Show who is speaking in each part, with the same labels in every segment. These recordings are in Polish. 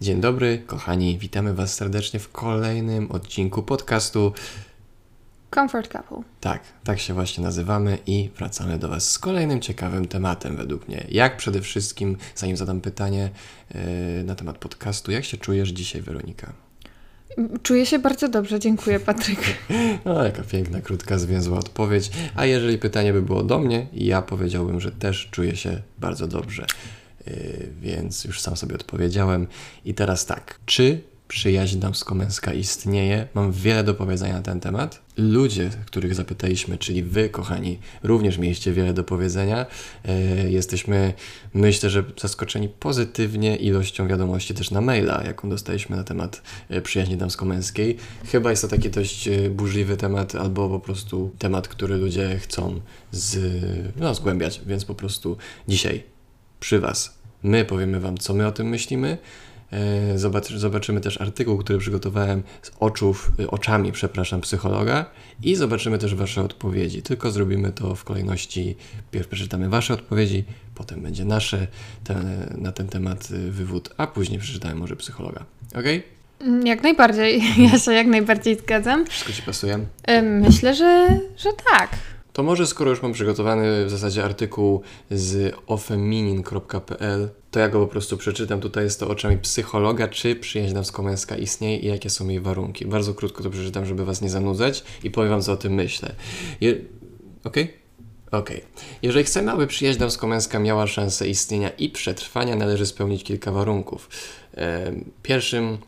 Speaker 1: Dzień dobry, kochani, witamy Was serdecznie w kolejnym odcinku podcastu.
Speaker 2: Comfort Couple.
Speaker 1: Tak, tak się właśnie nazywamy i wracamy do Was z kolejnym ciekawym tematem według mnie. Jak przede wszystkim, zanim zadam pytanie yy, na temat podcastu, jak się czujesz dzisiaj, Weronika?
Speaker 2: Czuję się bardzo dobrze, dziękuję Patryk.
Speaker 1: No, jaka piękna, krótka, zwięzła odpowiedź. A jeżeli pytanie by było do mnie, ja powiedziałbym, że też czuję się bardzo dobrze. Yy, więc już sam sobie odpowiedziałem. I teraz tak, czy przyjaźń damsko-męska istnieje? Mam wiele do powiedzenia na ten temat. Ludzie, których zapytaliśmy, czyli wy, kochani, również mieliście wiele do powiedzenia. Yy, jesteśmy, myślę, że zaskoczeni pozytywnie ilością wiadomości też na maila, jaką dostaliśmy na temat yy, przyjaźni damsko-męskiej. Chyba jest to taki dość burzliwy temat, albo po prostu temat, który ludzie chcą z, no, zgłębiać, więc po prostu dzisiaj przy Was. My powiemy Wam, co my o tym myślimy. E, Zobacz, zobaczymy też artykuł, który przygotowałem z oczów, y, oczami, przepraszam, psychologa i zobaczymy też Wasze odpowiedzi. Tylko zrobimy to w kolejności. Pierw przeczytamy Wasze odpowiedzi, potem będzie nasze te, na ten temat y, wywód, a później przeczytamy może psychologa. Ok?
Speaker 2: Mm, Jak najbardziej, ja się jak najbardziej zgadzam.
Speaker 1: Wszystko Ci pasuje?
Speaker 2: Ym, Myślę, że, że tak.
Speaker 1: To może skoro już mam przygotowany w zasadzie artykuł z ofeminin.pl, to ja go po prostu przeczytam. Tutaj jest to oczami psychologa, czy przyjaźń damsko-męska istnieje i jakie są jej warunki. Bardzo krótko to przeczytam, żeby Was nie zanudzać i powiem Wam, co o tym myślę. Je... Okej? Okej. Jeżeli chcemy, aby przyjaźń damsko-męska miała szansę istnienia i przetrwania, należy spełnić kilka warunków. Pierwszym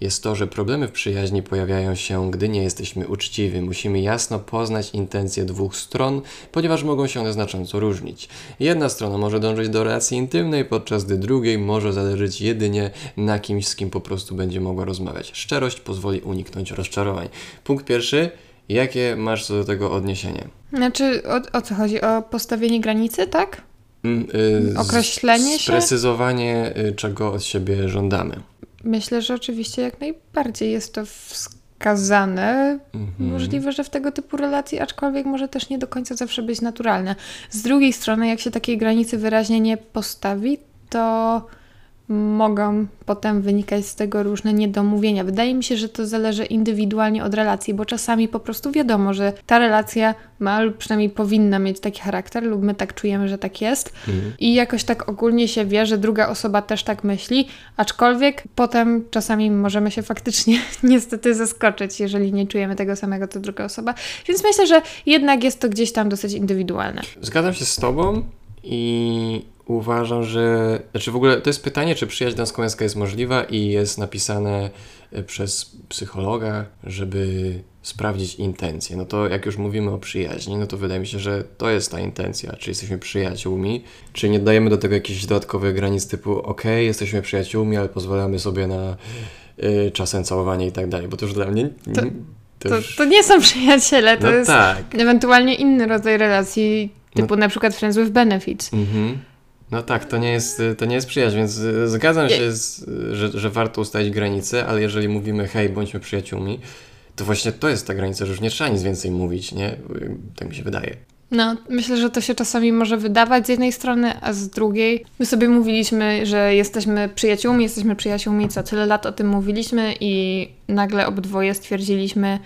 Speaker 1: jest to, że problemy w przyjaźni pojawiają się, gdy nie jesteśmy uczciwi. Musimy jasno poznać intencje dwóch stron, ponieważ mogą się one znacząco różnić. Jedna strona może dążyć do relacji intymnej, podczas gdy drugiej może zależeć jedynie na kimś, z kim po prostu będzie mogła rozmawiać. Szczerość pozwoli uniknąć rozczarowań. Punkt pierwszy. Jakie masz co do tego odniesienie?
Speaker 2: Znaczy, o, o co chodzi? O postawienie granicy, tak?
Speaker 1: Mm, y,
Speaker 2: Określenie się?
Speaker 1: Sprecyzowanie, y, czego od siebie żądamy.
Speaker 2: Myślę, że oczywiście jak najbardziej jest to wskazane.
Speaker 1: Mhm.
Speaker 2: Możliwe, że w tego typu relacji, aczkolwiek może też nie do końca zawsze być naturalne. Z drugiej strony, jak się takiej granicy wyraźnie nie postawi, to mogą potem wynikać z tego różne niedomówienia. Wydaje mi się, że to zależy indywidualnie od relacji, bo czasami po prostu wiadomo, że ta relacja ma lub przynajmniej powinna mieć taki charakter, lub my tak czujemy, że tak jest.
Speaker 1: Mhm.
Speaker 2: I jakoś tak ogólnie się wie, że druga osoba też tak myśli, aczkolwiek potem czasami możemy się faktycznie niestety zaskoczyć, jeżeli nie czujemy tego samego co druga osoba. Więc myślę, że jednak jest to gdzieś tam dosyć indywidualne.
Speaker 1: Zgadzam się z Tobą i uważam, że. Znaczy w ogóle to jest pytanie, czy przyjaźń damsko-męska jest możliwa i jest napisane e, przez psychologa, żeby sprawdzić intencje. No to jak już mówimy o przyjaźni, no to wydaje mi się, że to jest ta intencja. Czy jesteśmy przyjaciółmi, czy nie dajemy do tego jakichś dodatkowych granic typu ok, jesteśmy przyjaciółmi, ale pozwalamy sobie na y, czasem całowanie i tak dalej, bo to już dla mnie...
Speaker 2: To-
Speaker 1: to
Speaker 2: To,
Speaker 1: już-
Speaker 2: to nie są przyjaciele, to
Speaker 1: no
Speaker 2: jest
Speaker 1: tak.
Speaker 2: ewentualnie inny rodzaj relacji, typu na przykład friends with benefits.
Speaker 1: Mhm. No tak, to nie jest, to nie jest przyjaźń, więc y, zgadzam się, z, że, że warto ustalić granice, ale jeżeli mówimy hej, bądźmy przyjaciółmi, to właśnie to jest ta granica, że już nie trzeba nic więcej mówić, nie? Y, Tak mi się wydaje.
Speaker 2: No, myślę, że to się czasami może wydawać z jednej strony, a z drugiej. My sobie mówiliśmy, że jesteśmy przyjaciółmi, jesteśmy przyjaciółmi, co tyle lat o tym mówiliśmy i nagle obydwoje stwierdziliśmy,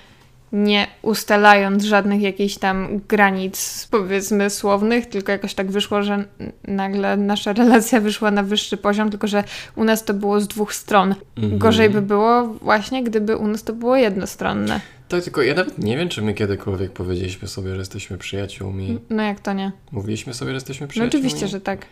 Speaker 2: nie ustalając żadnych jakichś tam granic, powiedzmy, słownych, tylko jakoś tak wyszło, że nagle nasza relacja wyszła na wyższy poziom, tylko że u nas to było z dwóch stron.
Speaker 1: Mhm.
Speaker 2: Gorzej by było właśnie, gdyby u nas to było jednostronne.
Speaker 1: Tak, tylko ja nawet nie wiem, czy my kiedykolwiek powiedzieliśmy sobie, że jesteśmy przyjaciółmi.
Speaker 2: No jak to nie?
Speaker 1: Mówiliśmy sobie, że jesteśmy
Speaker 2: No
Speaker 1: przyjaciółmi?
Speaker 2: oczywiście, że tak.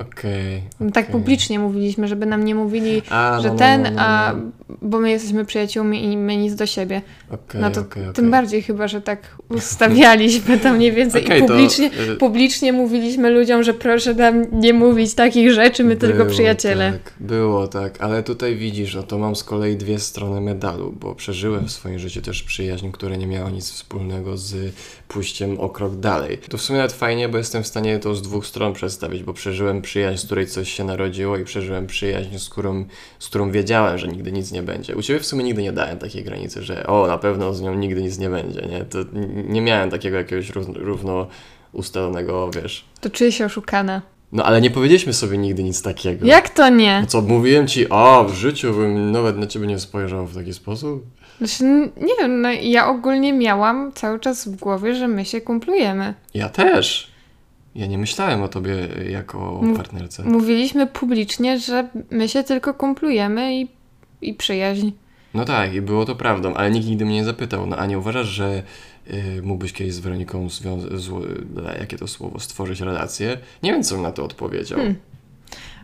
Speaker 1: Okej.
Speaker 2: Tak
Speaker 1: okej.
Speaker 2: publicznie mówiliśmy, żeby nam nie mówili,
Speaker 1: A,
Speaker 2: że
Speaker 1: no, no,
Speaker 2: ten,
Speaker 1: no, no,
Speaker 2: a
Speaker 1: no.
Speaker 2: bo my jesteśmy przyjaciółmi i my nic do siebie.
Speaker 1: Okej,
Speaker 2: no to
Speaker 1: okej.
Speaker 2: tym bardziej chyba, że tak ustawialiśmy to mniej więcej i
Speaker 1: to,
Speaker 2: publicznie,
Speaker 1: y,
Speaker 2: publicznie mówiliśmy ludziom, że proszę nam nie mówić takich rzeczy, my tylko
Speaker 1: Było
Speaker 2: przyjaciele.
Speaker 1: Tak, było tak, ale tutaj widzisz, no to mam z kolei dwie strony medalu, bo przeżyłem w swoim życiu też przyjaźń, która nie miała nic wspólnego z pójściem o krok dalej. To w sumie nawet fajnie, bo jestem w stanie to z dwóch stron przedstawić, bo przeżyłem przyjaźń, z której coś się narodziło i przeżyłem przyjaźń, z którą, z którą wiedziałem, że nigdy nic nie będzie. U Ciebie w sumie nigdy nie dałem takiej granicy, że o, na pewno z nią nigdy nic nie będzie, nie? To nie miałem takiego jakiegoś równo, równo ustalonego, wiesz,
Speaker 2: To czuję się oszukana.
Speaker 1: No ale nie powiedzieliśmy sobie nigdy nic takiego.
Speaker 2: Jak to nie?
Speaker 1: No co, mówiłem ci, o, w życiu bym nawet na ciebie nie spojrzał w taki sposób?
Speaker 2: Znaczy, nie wiem, no, ja ogólnie miałam cały czas w głowie, że my się kumplujemy.
Speaker 1: Ja też. Ja nie myślałem o tobie jako o partnerce.
Speaker 2: Mówiliśmy publicznie, że my się tylko kumplujemy i, i przyjaźń.
Speaker 1: No tak, i było to prawdą, ale nikt nigdy mnie nie zapytał. No a nie uważasz, że y, mógłbyś kiedyś z Weroniką zwią- jakie to słowo, stworzyć relację? Nie wiem, co bym na to odpowiedział.
Speaker 2: Hmm,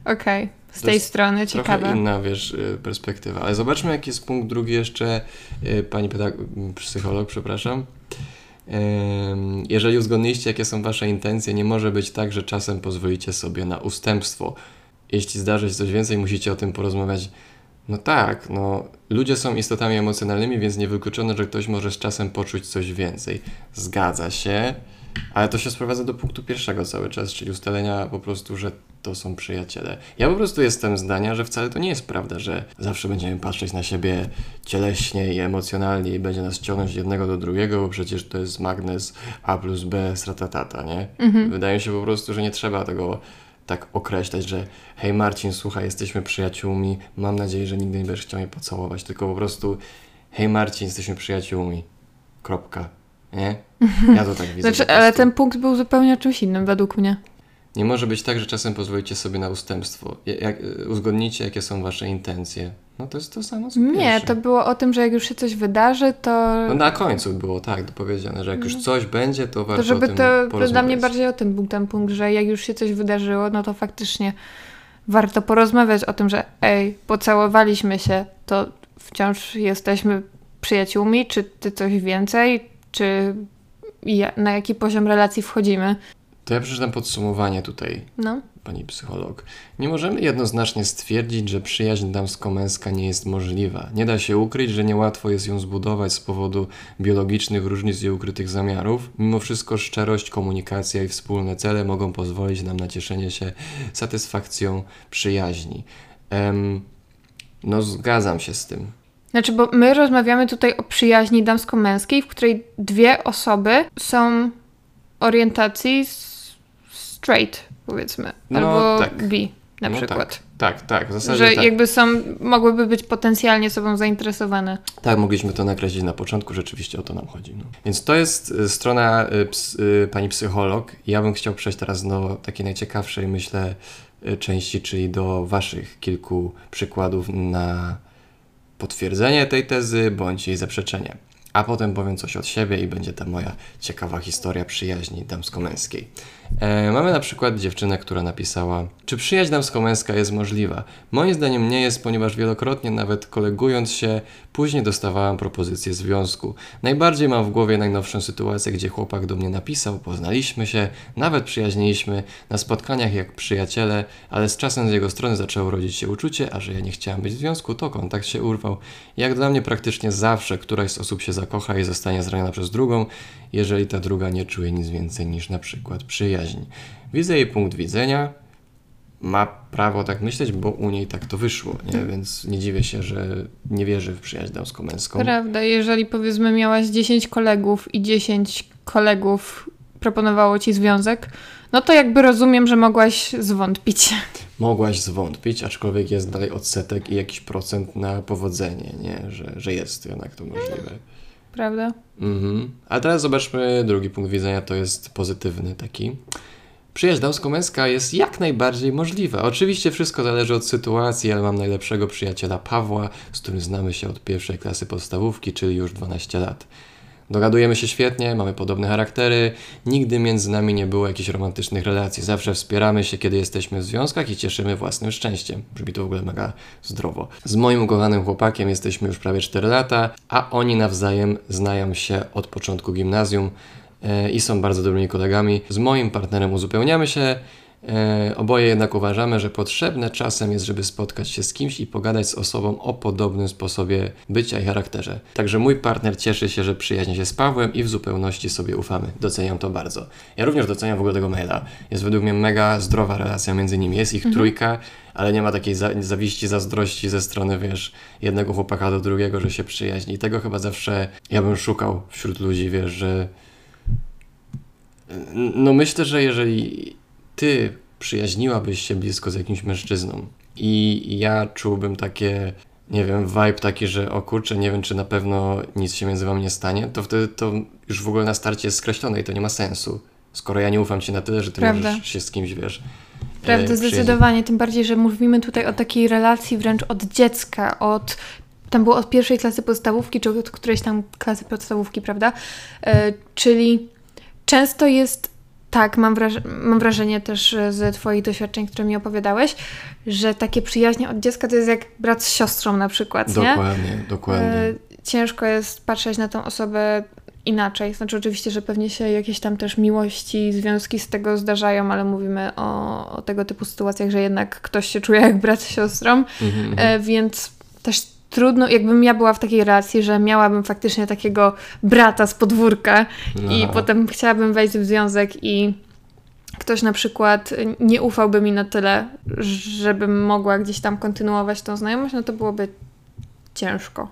Speaker 2: Okej, z
Speaker 1: To
Speaker 2: tej strony
Speaker 1: Trochę
Speaker 2: ciekawe.
Speaker 1: inna, wiesz, y, perspektywa. Ale zobaczmy, jaki jest punkt drugi jeszcze, y, pani pedag- psycholog, przepraszam. Jeżeli uzgodniliście, jakie są wasze intencje, nie może być tak, że czasem pozwolicie sobie na ustępstwo. Jeśli zdarzy się coś więcej, musicie o tym porozmawiać. No tak, no ludzie są istotami emocjonalnymi, więc niewykluczone, że ktoś może z czasem poczuć coś więcej. Zgadza się, ale to się sprowadza do punktu pierwszego cały czas, czyli ustalenia po prostu, że to są przyjaciele. Ja po prostu jestem zdania, że wcale to nie jest prawda, że zawsze będziemy patrzeć na siebie cieleśnie i emocjonalnie i będzie nas ciągnąć jednego do drugiego, bo przecież to jest magnes A plus B stratatata, nie?
Speaker 2: Mhm.
Speaker 1: Wydaje mi się po prostu, że nie trzeba tego tak określać, że hej Marcin, słuchaj, jesteśmy przyjaciółmi, mam nadzieję, że nigdy nie będziesz chciał mnie pocałować, tylko po prostu hej Marcin, jesteśmy przyjaciółmi. Kropka. Nie? Ja to tak widzę.
Speaker 2: Znaczy, ale ten punkt był zupełnie czymś innym według mnie.
Speaker 1: Nie może być tak, że czasem pozwolicie sobie na ustępstwo. Ja- Jak, y, uzgodnicie, jakie są wasze intencje. No to jest to samo co
Speaker 2: Nie,
Speaker 1: pierwsze.
Speaker 2: to było o tym, że jak już się coś wydarzy, to,
Speaker 1: No na końcu było tak powiedziane, że jak już coś będzie, to warto
Speaker 2: to żeby
Speaker 1: o tym
Speaker 2: to dla mnie bardziej o tym był ten punkt, że jak już się coś wydarzyło, no to faktycznie warto porozmawiać o tym, że ej, pocałowaliśmy się, to wciąż jesteśmy przyjaciółmi, czy ty coś więcej, czy na jaki poziom relacji wchodzimy.
Speaker 1: To ja przeczytam podsumowanie tutaj,
Speaker 2: No.
Speaker 1: pani psycholog. Nie możemy jednoznacznie stwierdzić, że przyjaźń damsko-męska nie jest możliwa. Nie da się ukryć, że niełatwo jest ją zbudować z powodu biologicznych różnic i ukrytych zamiarów. Mimo wszystko szczerość, komunikacja i wspólne cele mogą pozwolić nam na cieszenie się satysfakcją przyjaźni. Em, no zgadzam się z tym.
Speaker 2: Znaczy, bo my rozmawiamy tutaj o przyjaźni damsko-męskiej, w której dwie osoby są orientacji straight, powiedzmy,
Speaker 1: No,
Speaker 2: albo
Speaker 1: tak.
Speaker 2: bi na
Speaker 1: No
Speaker 2: przykład.
Speaker 1: Tak, tak, w zasadzie
Speaker 2: Że
Speaker 1: tak.
Speaker 2: jakby są, mogłyby być potencjalnie sobą zainteresowane.
Speaker 1: Tak, mogliśmy to nakreślić na początku, rzeczywiście o to nam chodzi. No. Więc to jest y, strona y, ps, y, pani psycholog. Ja bym chciał przejść teraz do takiej najciekawszej, myślę, części, czyli do waszych kilku przykładów na potwierdzenie tej tezy bądź jej zaprzeczenie. A potem powiem coś od siebie i będzie ta moja ciekawa historia przyjaźni damsko-męskiej. E, mamy na przykład dziewczynę, która napisała: Czy przyjaźń damsko-męska jest możliwa? Moim zdaniem nie jest, ponieważ wielokrotnie, nawet kolegując się, później dostawałam propozycję związku. Najbardziej mam w głowie najnowszą sytuację, gdzie chłopak do mnie napisał, poznaliśmy się, nawet przyjaźniliśmy na spotkaniach jak przyjaciele, ale z czasem z jego strony zaczęło rodzić się uczucie, a że ja nie chciałam być w związku, to kontakt się urwał. Jak dla mnie praktycznie zawsze któraś z osób się zakocha i zostanie zraniona przez drugą, jeżeli ta druga nie czuje nic więcej niż na przykład przyjaźń. Widzę jej punkt widzenia, ma prawo tak myśleć, bo u niej tak to wyszło, nie? więc nie dziwię się, że nie wierzy w przyjaźń damsko-męską.
Speaker 2: Prawda, jeżeli powiedzmy miałaś 10 kolegów i 10 kolegów proponowało ci związek, no to jakby rozumiem, że mogłaś zwątpić.
Speaker 1: Mogłaś zwątpić, aczkolwiek jest dalej odsetek i jakiś procent na powodzenie, nie? Że, że jest jednak to możliwe.
Speaker 2: Prawda?
Speaker 1: Mhm. A teraz zobaczmy drugi punkt widzenia, to jest pozytywny taki. Przyjaźń damsko-męska jest jak najbardziej możliwa. Oczywiście wszystko zależy od sytuacji, ale mam najlepszego przyjaciela Pawła, z którym znamy się od pierwszej klasy podstawówki, czyli już 12 lat. Dogadujemy się świetnie, mamy podobne charaktery, nigdy między nami nie było jakichś romantycznych relacji. Zawsze wspieramy się, kiedy jesteśmy w związkach i cieszymy własnym szczęściem. Brzmi to w ogóle mega zdrowo. Z moim ukochanym chłopakiem jesteśmy już prawie 4 lata, a oni nawzajem znają się od początku gimnazjum e, i są bardzo dobrymi kolegami. Z moim partnerem uzupełniamy się. E, oboje jednak uważamy, że potrzebne czasem jest, żeby spotkać się z kimś i pogadać z osobą o podobnym sposobie bycia i charakterze. Także mój partner cieszy się, że przyjaźni się z Pawłem i w zupełności sobie ufamy. Doceniam to bardzo. Ja również doceniam w ogóle tego maila. Jest według mnie mega zdrowa relacja między nimi. Jest ich trójka, ale nie ma takiej za zawiści, zazdrości ze strony, wiesz, jednego chłopaka do drugiego, że się przyjaźni. I tego chyba zawsze ja bym szukał wśród ludzi, wiesz, że no myślę, że jeżeli ty przyjaźniłabyś się blisko z jakimś mężczyzną i ja czułbym takie, nie wiem, vibe taki, że o kurczę, nie wiem, czy na pewno nic się między wami nie stanie, to wtedy to już w ogóle na starcie jest skreślone i to nie ma sensu. Skoro ja nie ufam ci na tyle, że ty
Speaker 2: Prawda.
Speaker 1: możesz się z kimś, wiesz... e,
Speaker 2: Prawda, zdecydowanie. Tym bardziej, że mówimy tutaj o takiej relacji wręcz od dziecka, od. Tam było od pierwszej klasy podstawówki, czy od którejś tam klasy podstawówki, prawda? E, czyli często jest tak, mam, wraż- mam wrażenie też e, ze Twoich doświadczeń, które mi opowiadałeś, że takie przyjaźnie od dziecka to jest jak brat z siostrą na przykład, nie?
Speaker 1: Dokładnie, dokładnie.
Speaker 2: E, ciężko jest patrzeć na tą osobę inaczej. Znaczy, oczywiście, że pewnie się jakieś tam też miłości, związki z tego zdarzają, ale mówimy o, o tego typu sytuacjach, że jednak ktoś się czuje jak brat z siostrą,
Speaker 1: Mhm, mhm.
Speaker 2: e, więc też trudno, jakbym ja była w takiej relacji, że miałabym faktycznie takiego brata z podwórka i
Speaker 1: No.
Speaker 2: potem chciałabym wejść w związek i ktoś na przykład nie ufałby mi na tyle, żebym mogła gdzieś tam kontynuować tą znajomość, no to byłoby ciężko.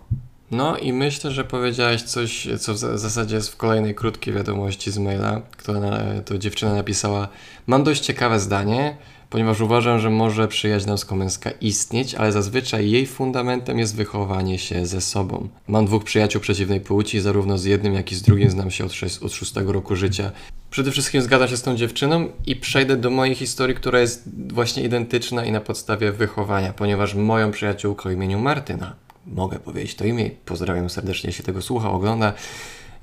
Speaker 1: No i myślę, że powiedziałaś coś, co w za- zasadzie jest w kolejnej krótkiej wiadomości z maila, która to dziewczyna napisała. Mam dość ciekawe zdanie, ponieważ uważam, że może przyjaźń damsko-męska istnieć, ale zazwyczaj jej fundamentem jest wychowanie się ze sobą. Mam dwóch przyjaciół przeciwnej płci, zarówno z jednym, jak i z drugim znam się od, sześć, od szóstego roku życia. Przede wszystkim zgadzam się z tą dziewczyną i przejdę do mojej historii, która jest właśnie identyczna i na podstawie wychowania, ponieważ moją przyjaciółką imieniu Martyna, mogę powiedzieć to imię, pozdrawiam serdecznie, jeśli tego słucha, ogląda,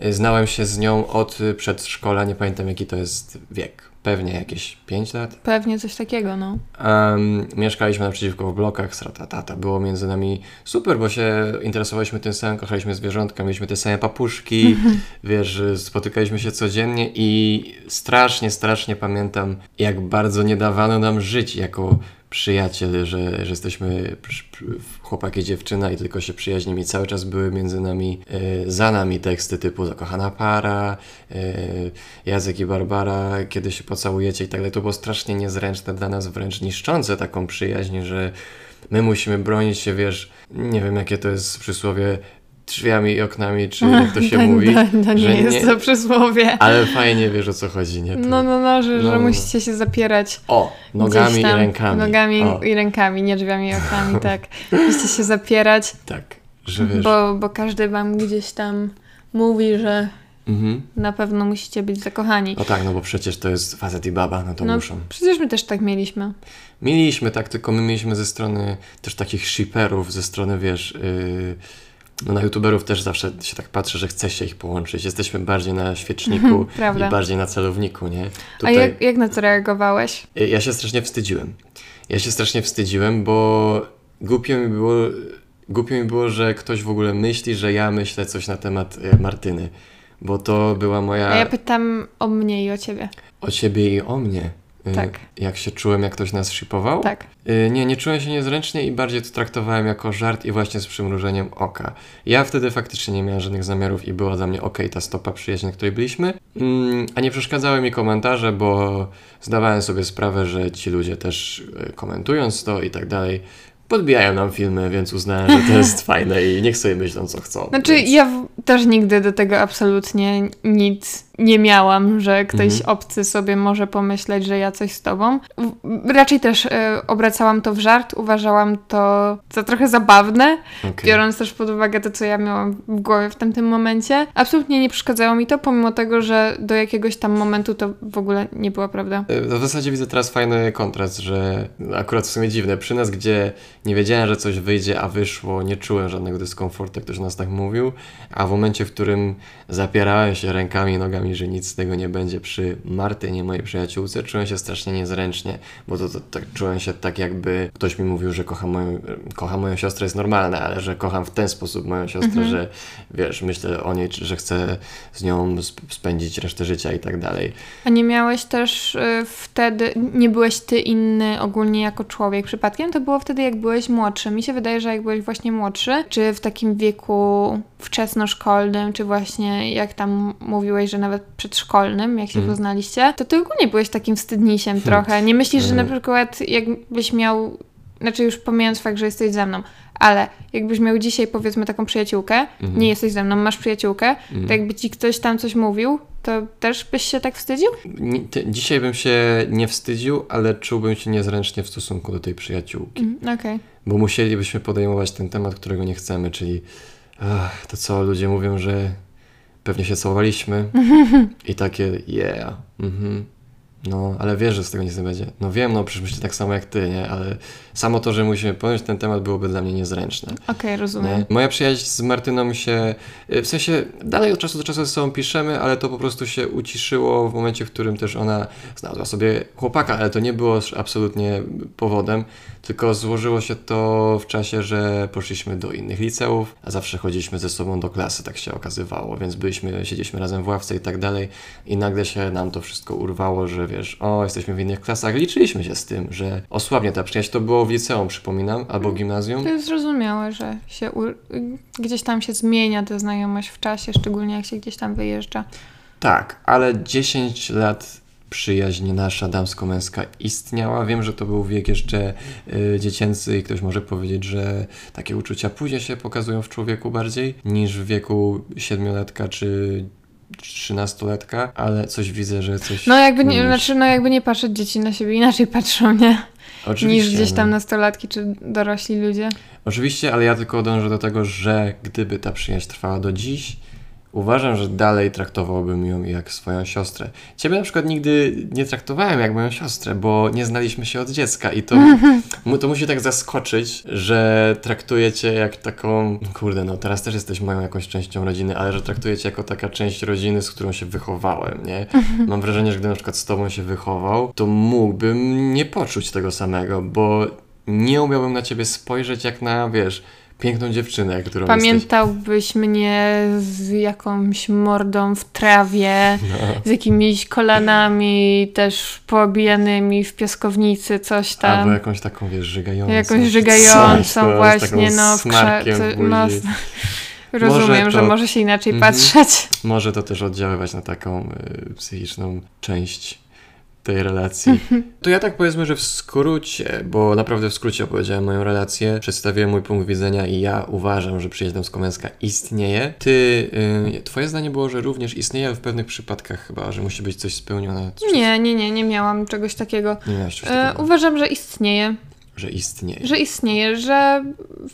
Speaker 1: znałem się z nią od przedszkola, nie pamiętam jaki to jest wiek, pewnie jakieś 5 lat.
Speaker 2: Pewnie coś takiego, no.
Speaker 1: Um, mieszkaliśmy naprzeciwko w blokach, sratatata. Było między nami super, bo się interesowaliśmy tym samym, kochaliśmy zwierzątka, mieliśmy te same papuszki, wiesz, spotykaliśmy się codziennie i strasznie, strasznie pamiętam, jak bardzo nie dawano nam żyć jako przyjaciel, że, że jesteśmy chłopak i dziewczyna i tylko się przyjaźnimy i cały czas były między nami, e, za nami teksty typu zakochana para, e, Jacek i Barbara, kiedy się pocałujecie i tak dalej. To było strasznie niezręczne dla nas, wręcz niszczące taką przyjaźń, że my musimy bronić się, wiesz, nie wiem jakie to jest przysłowie, drzwiami i oknami, czy jak to się
Speaker 2: to,
Speaker 1: mówi,
Speaker 2: To, to nie
Speaker 1: że
Speaker 2: jest
Speaker 1: nie-
Speaker 2: to przysłowie.
Speaker 1: ale fajnie wiesz o co chodzi, nie? Ty.
Speaker 2: No, no, no, że,
Speaker 1: No,
Speaker 2: że
Speaker 1: no.
Speaker 2: musicie się zapierać
Speaker 1: O, nogami
Speaker 2: gdzieś
Speaker 1: i
Speaker 2: tam,
Speaker 1: rękami.
Speaker 2: Nogami
Speaker 1: o,
Speaker 2: i rękami, nie drzwiami i oknami, tak. Musicie się zapierać,
Speaker 1: tak, że wiesz.
Speaker 2: bo, bo każdy wam gdzieś tam mówi, że
Speaker 1: Mhm.
Speaker 2: na pewno musicie być zakochani.
Speaker 1: No tak, no bo przecież to jest facet i baba, no to
Speaker 2: No,
Speaker 1: muszą.
Speaker 2: przecież my też tak mieliśmy.
Speaker 1: Mieliśmy tak, tylko my mieliśmy ze strony też takich shipperów, ze strony, wiesz, yy, no na youtuberów też zawsze się tak patrzy, że chce się ich połączyć. Jesteśmy bardziej na świeczniku
Speaker 2: Prawda.
Speaker 1: i bardziej na celowniku, nie?
Speaker 2: A jak, jak na to reagowałeś?
Speaker 1: Ja się strasznie wstydziłem. Ja się strasznie wstydziłem, bo głupio mi było, głupio mi było, że ktoś w ogóle myśli, że ja myślę coś na temat e, Martyny. Bo to była moja...
Speaker 2: A ja pytam o mnie i o ciebie.
Speaker 1: O ciebie i o mnie. Y,
Speaker 2: Tak.
Speaker 1: Jak się czułem, jak ktoś nas shipował?
Speaker 2: Tak.
Speaker 1: Y, Nie, nie czułem się niezręcznie i bardziej to traktowałem jako żart i właśnie z przymrużeniem oka. Ja wtedy faktycznie nie miałem żadnych zamiarów i była dla mnie okej ta stopa przyjaźni, na której byliśmy. Mm, a nie przeszkadzały mi komentarze, bo zdawałem sobie sprawę, że ci ludzie też y, komentując to i tak dalej, podbijają nam filmy, więc uznałem, że to jest fajne i niech sobie myślą, co chcą.
Speaker 2: Znaczy,
Speaker 1: więc...
Speaker 2: ja też nigdy do tego absolutnie nic nie miałam, że ktoś
Speaker 1: Mhm.
Speaker 2: obcy sobie może pomyśleć, że ja coś z tobą. Raczej też e, obracałam to w żart, uważałam to za trochę zabawne,
Speaker 1: Okej.
Speaker 2: biorąc też pod uwagę to, co ja miałam w głowie w tamtym momencie. Absolutnie nie przeszkadzało mi to, pomimo tego, że do jakiegoś tam momentu to w ogóle nie była prawda.
Speaker 1: Y, W zasadzie widzę teraz fajny kontrast, że akurat w sumie dziwne. Przy nas, gdzie nie wiedziałem, że coś wyjdzie, a wyszło, nie czułem żadnego dyskomfortu, jak ktoś nas tak mówił, a w momencie, w którym zapierałem się rękami i nogami, że nic z tego nie będzie przy Martynie, mojej przyjaciółce, czułem się strasznie niezręcznie, bo to, to, tak czułem się tak, jakby ktoś mi mówił, że kocham moją, kocham moją siostrę, jest normalne, ale że kocham w ten sposób moją siostrę, że wiesz, myślę o niej, że chcę z nią sp- spędzić resztę życia i tak dalej.
Speaker 2: A nie miałeś też y, wtedy, nie byłeś ty inny ogólnie jako człowiek przypadkiem? To było wtedy, jak byłeś młodszy. Mi się wydaje, że jak byłeś właśnie młodszy, czy w takim wieku wczesnoszkolnym, czy właśnie jak tam mówiłeś, że nawet przedszkolnym, jak się
Speaker 1: Mhm.
Speaker 2: poznaliście, to ty ogólnie byłeś takim wstydnisiem trochę. Nie myślisz, że na
Speaker 1: Mhm.
Speaker 2: przykład jakbyś miał, znaczy już pomijając fakt, że jesteś ze mną, ale jakbyś miał dzisiaj powiedzmy taką przyjaciółkę,
Speaker 1: Mhm.
Speaker 2: nie jesteś ze mną, masz przyjaciółkę,
Speaker 1: Mhm.
Speaker 2: to jakby ci ktoś tam coś mówił, to też byś się tak wstydził?
Speaker 1: Dzisiaj bym się nie wstydził, ale czułbym się niezręcznie w stosunku do tej przyjaciółki.
Speaker 2: Mm, Okej.
Speaker 1: Bo musielibyśmy podejmować ten temat, którego nie chcemy, czyli ach, to co ludzie mówią, że pewnie się całowaliśmy i takie yeah, mhm. No, ale wiesz, że z tego nic nie będzie. No wiem, no przecież myślę tak samo jak ty, nie? Ale samo to, że musimy podjąć ten temat byłoby dla mnie niezręczne.
Speaker 2: Okej, rozumiem.
Speaker 1: Nie? Moja przyjaźń z Martyną się, y, w sensie dalej od czasu do czasu ze sobą piszemy, ale to po prostu się uciszyło w momencie, w którym też ona znalazła sobie chłopaka, ale to nie było absolutnie powodem, tylko złożyło się to w czasie, że poszliśmy do innych liceów, a zawsze chodziliśmy ze sobą do klasy, tak się okazywało, więc byliśmy, siedzieliśmy razem w ławce i tak dalej i nagle się nam to wszystko urwało, że wiesz, o, jesteśmy w innych klasach, liczyliśmy się z tym, że osłabnie ta przyjaźń, to było w liceum, przypominam, albo w gimnazjum.
Speaker 2: To jest zrozumiałe, że się u... gdzieś tam się zmienia ta znajomość w czasie, szczególnie jak się gdzieś tam wyjeżdża.
Speaker 1: Tak, ale 10 lat przyjaźń nasza damsko-męska istniała. Wiem, że to był wiek jeszcze y, dziecięcy i ktoś może powiedzieć, że takie uczucia później się pokazują w człowieku bardziej niż w wieku siedmiolatka czy trzynastolatka, ale coś widzę, że coś...
Speaker 2: No jakby nie, znaczy, no jakby nie patrzeć, dzieci na siebie inaczej patrzą, nie?
Speaker 1: Oczywiście,
Speaker 2: Niż gdzieś tam
Speaker 1: no.
Speaker 2: nastolatki czy dorośli ludzie.
Speaker 1: Oczywiście, ale ja tylko dążę do tego, że gdyby ta przyjaźń trwała do dziś, uważam, że dalej traktowałbym ją jak swoją siostrę. Ciebie na przykład nigdy nie traktowałem jak moją siostrę, bo nie znaliśmy się od dziecka i to, to musi tak zaskoczyć, że traktuję cię jak taką, kurde, no teraz też jesteś moją jakąś częścią rodziny, ale że traktuję cię jako taka część rodziny, z którą się wychowałem, nie? Mam wrażenie, że gdybym na przykład z tobą się wychował, to mógłbym nie poczuć tego samego, bo nie umiałbym na ciebie spojrzeć jak na, wiesz, piękną dziewczynę, którą jesteś.
Speaker 2: Pamiętałbyś mnie z jakąś mordą w trawie,
Speaker 1: No.
Speaker 2: z jakimiś kolanami też poobijanymi w piaskownicy, coś tam.
Speaker 1: Albo jakąś taką, wiesz, żygającą.
Speaker 2: Jakąś żygającą właśnie, no, w krze- no, Rozumiem,
Speaker 1: Może
Speaker 2: że
Speaker 1: to-
Speaker 2: może się inaczej
Speaker 1: Mhm.
Speaker 2: patrzeć.
Speaker 1: Może to też oddziaływać na taką y, psychiczną część tej relacji. To ja tak powiedzmy, że w skrócie, bo naprawdę w skrócie opowiedziałem moją relację, przedstawiłem mój punkt widzenia i ja uważam, że przyjaźń damsko-męska istnieje. Ty, y, twoje zdanie było, że również istnieje, ale w pewnych przypadkach chyba, że musi być coś spełnione. Coś,
Speaker 2: Nie, nie, nie, nie miałam czegoś takiego.
Speaker 1: Nie miałeś coś
Speaker 2: E,
Speaker 1: takiego,
Speaker 2: uważam, że istnieje.
Speaker 1: Że istnieje.
Speaker 2: Że istnieje, że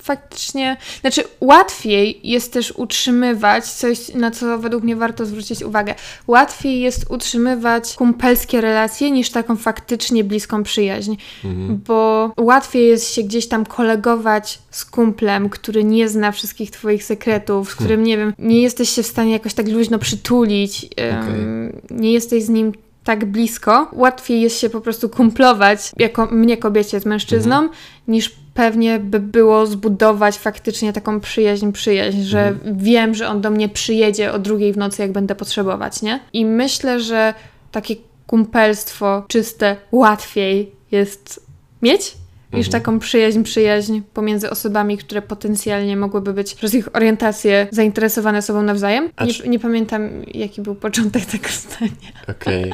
Speaker 2: faktycznie. Znaczy, łatwiej jest też utrzymywać coś, na co według mnie warto zwrócić uwagę. Łatwiej jest utrzymywać kumpelskie relacje niż taką faktycznie bliską przyjaźń.
Speaker 1: Mhm.
Speaker 2: Bo łatwiej jest się gdzieś tam kolegować z kumplem, który nie zna wszystkich Twoich sekretów, z którym, nie wiem, nie jesteś się w stanie jakoś tak luźno przytulić, em, nie jesteś z nim tak blisko. Łatwiej jest się po prostu kumplować, jako mnie kobiecie z mężczyzną, niż pewnie by było zbudować faktycznie taką przyjaźń, przyjaźń, że wiem, że on do mnie przyjedzie o drugiej w nocy, jak będę potrzebować, nie? I myślę, że takie kumpelstwo czyste łatwiej jest mieć niż
Speaker 1: Mhm.
Speaker 2: taką przyjaźń, przyjaźń pomiędzy osobami, które potencjalnie mogłyby być przez ich orientację zainteresowane sobą nawzajem. Nie,
Speaker 1: czy-
Speaker 2: nie pamiętam, jaki był początek tego zdania.
Speaker 1: Okej.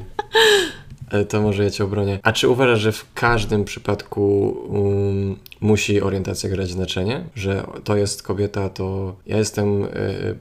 Speaker 1: Ale to może ja cię obronię. A czy uważasz, że w każdym przypadku um, musi orientacja grać znaczenie? Że to jest kobieta, to ja jestem e,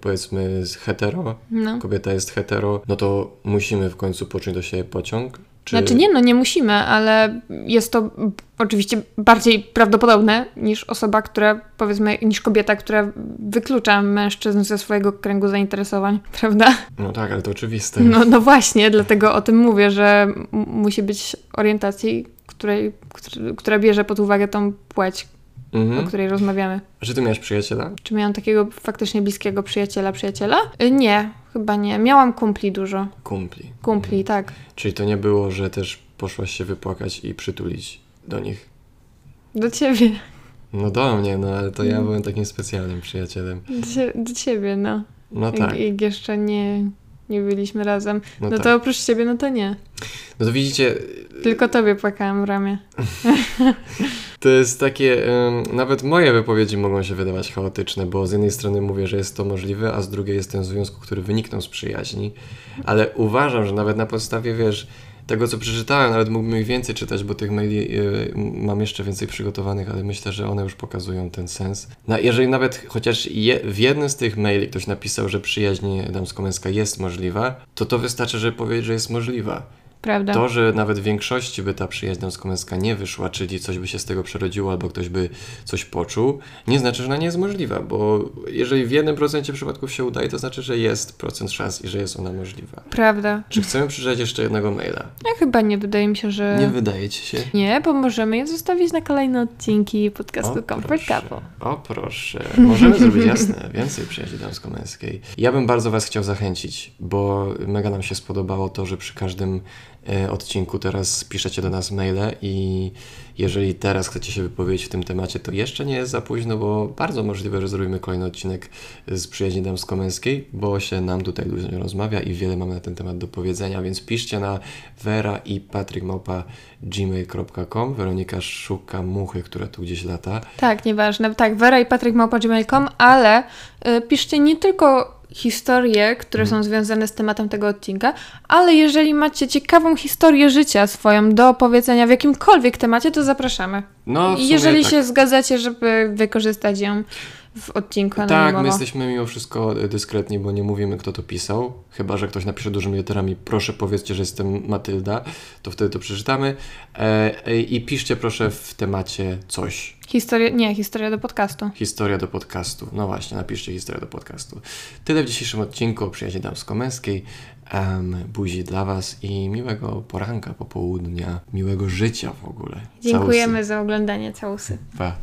Speaker 1: powiedzmy z hetero,
Speaker 2: No.
Speaker 1: kobieta jest hetero, no to musimy w końcu poczuć do siebie pociąg? Czy...
Speaker 2: Znaczy nie, no nie musimy, ale jest to oczywiście bardziej prawdopodobne niż osoba, która, powiedzmy, niż kobieta, która wyklucza mężczyzn ze swojego kręgu zainteresowań, prawda?
Speaker 1: No tak, ale to oczywiste.
Speaker 2: No, no właśnie, dlatego o tym mówię, że musi być orientacji, której, któr- która bierze pod uwagę tą płeć, o
Speaker 1: Mhm.
Speaker 2: której rozmawiamy.
Speaker 1: Że ty miałeś przyjaciela?
Speaker 2: Czy miałam takiego faktycznie bliskiego przyjaciela, przyjaciela? Y, Nie, chyba nie. Miałam kumpli dużo.
Speaker 1: Kumpli.
Speaker 2: Kumpli, tak.
Speaker 1: Czyli to nie było, że też poszłaś się wypłakać i przytulić do nich?
Speaker 2: Do ciebie.
Speaker 1: No do mnie, no ale to
Speaker 2: Mm.
Speaker 1: ja byłem takim specjalnym przyjacielem.
Speaker 2: Do, do ciebie, no.
Speaker 1: No
Speaker 2: Jak,
Speaker 1: tak.
Speaker 2: jak jeszcze nie, nie byliśmy razem.
Speaker 1: No,
Speaker 2: No,
Speaker 1: tak.
Speaker 2: to oprócz ciebie, no to nie.
Speaker 1: No to widzicie,
Speaker 2: Tylko tobie płakałam w ramię.
Speaker 1: To jest takie, nawet moje wypowiedzi mogą się wydawać chaotyczne, bo z jednej strony mówię, że jest to możliwe, a z drugiej jestem w związku, który wyniknął z przyjaźni, ale uważam, że nawet na podstawie, wiesz, tego, co przeczytałem, nawet mógłbym ich więcej czytać, bo tych maili y, mam jeszcze więcej przygotowanych, ale myślę, że one już pokazują ten sens. No, jeżeli nawet chociaż je, w jednym z tych maili ktoś napisał, że przyjaźń damsko-męska jest możliwa, to to wystarczy, żeby powiedzieć, że jest możliwa.
Speaker 2: Prawda.
Speaker 1: To, że nawet w większości by ta przyjaźń damsko-męska nie wyszła, czyli coś by się z tego przerodziło, albo ktoś by coś poczuł, nie znaczy, że ona nie jest możliwa, bo jeżeli w jednym procencie przypadków się udaje, to znaczy, że jest procent szans i że jest ona możliwa.
Speaker 2: Prawda.
Speaker 1: Czy chcemy przeczytać jeszcze jednego maila?
Speaker 2: Ja chyba nie, wydaje mi się, że...
Speaker 1: Nie wydaje ci się?
Speaker 2: Nie, bo możemy je zostawić na kolejne odcinki podcastu Comfort
Speaker 1: proszę.
Speaker 2: Couple.
Speaker 1: O proszę, możemy zrobić jasne, więcej przyjaźni damsko-męskiej. Ja bym bardzo Was chciał zachęcić, bo mega nam się spodobało to, że przy każdym odcinku teraz piszecie do nas maile i jeżeli teraz chcecie się wypowiedzieć w tym temacie, to jeszcze nie jest za późno, bo bardzo możliwe, że zrobimy kolejny odcinek z przyjaźni damsko-męskiej, bo się nam tutaj dużo rozmawia i wiele mamy na ten temat do powiedzenia, więc piszcie na Vera i Patryk Małpa gmail.com. Weronika szuka muchy, która tu gdzieś lata.
Speaker 2: Tak, nieważne. Tak, Vera i Patryk małpa.gmail.com, ale y, piszcie nie tylko historie, które
Speaker 1: Mhm.
Speaker 2: są związane z tematem tego odcinka, ale jeżeli macie ciekawą historię życia swoją do opowiedzenia w jakimkolwiek temacie, to zapraszamy.
Speaker 1: No,
Speaker 2: I jeżeli
Speaker 1: tak.
Speaker 2: się zgadzacie, żeby wykorzystać ją w odcinku
Speaker 1: Tak,
Speaker 2: anonimowo.
Speaker 1: my jesteśmy mimo wszystko dyskretni, bo nie mówimy, kto to pisał. Chyba, że ktoś napisze dużymi literami, proszę powiedzcie, że jestem Matylda, to wtedy to przeczytamy. E, e, I piszcie proszę w temacie coś.
Speaker 2: Historia, nie, historia do podcastu.
Speaker 1: Historia do podcastu. No właśnie, napiszcie historię do podcastu. Tyle w dzisiejszym odcinku o przyjaźni damsko-męskiej. Um, buzi dla Was i miłego poranka, popołudnia, miłego życia w ogóle.
Speaker 2: Dziękujemy za oglądanie całusy.
Speaker 1: Całusy. Pa.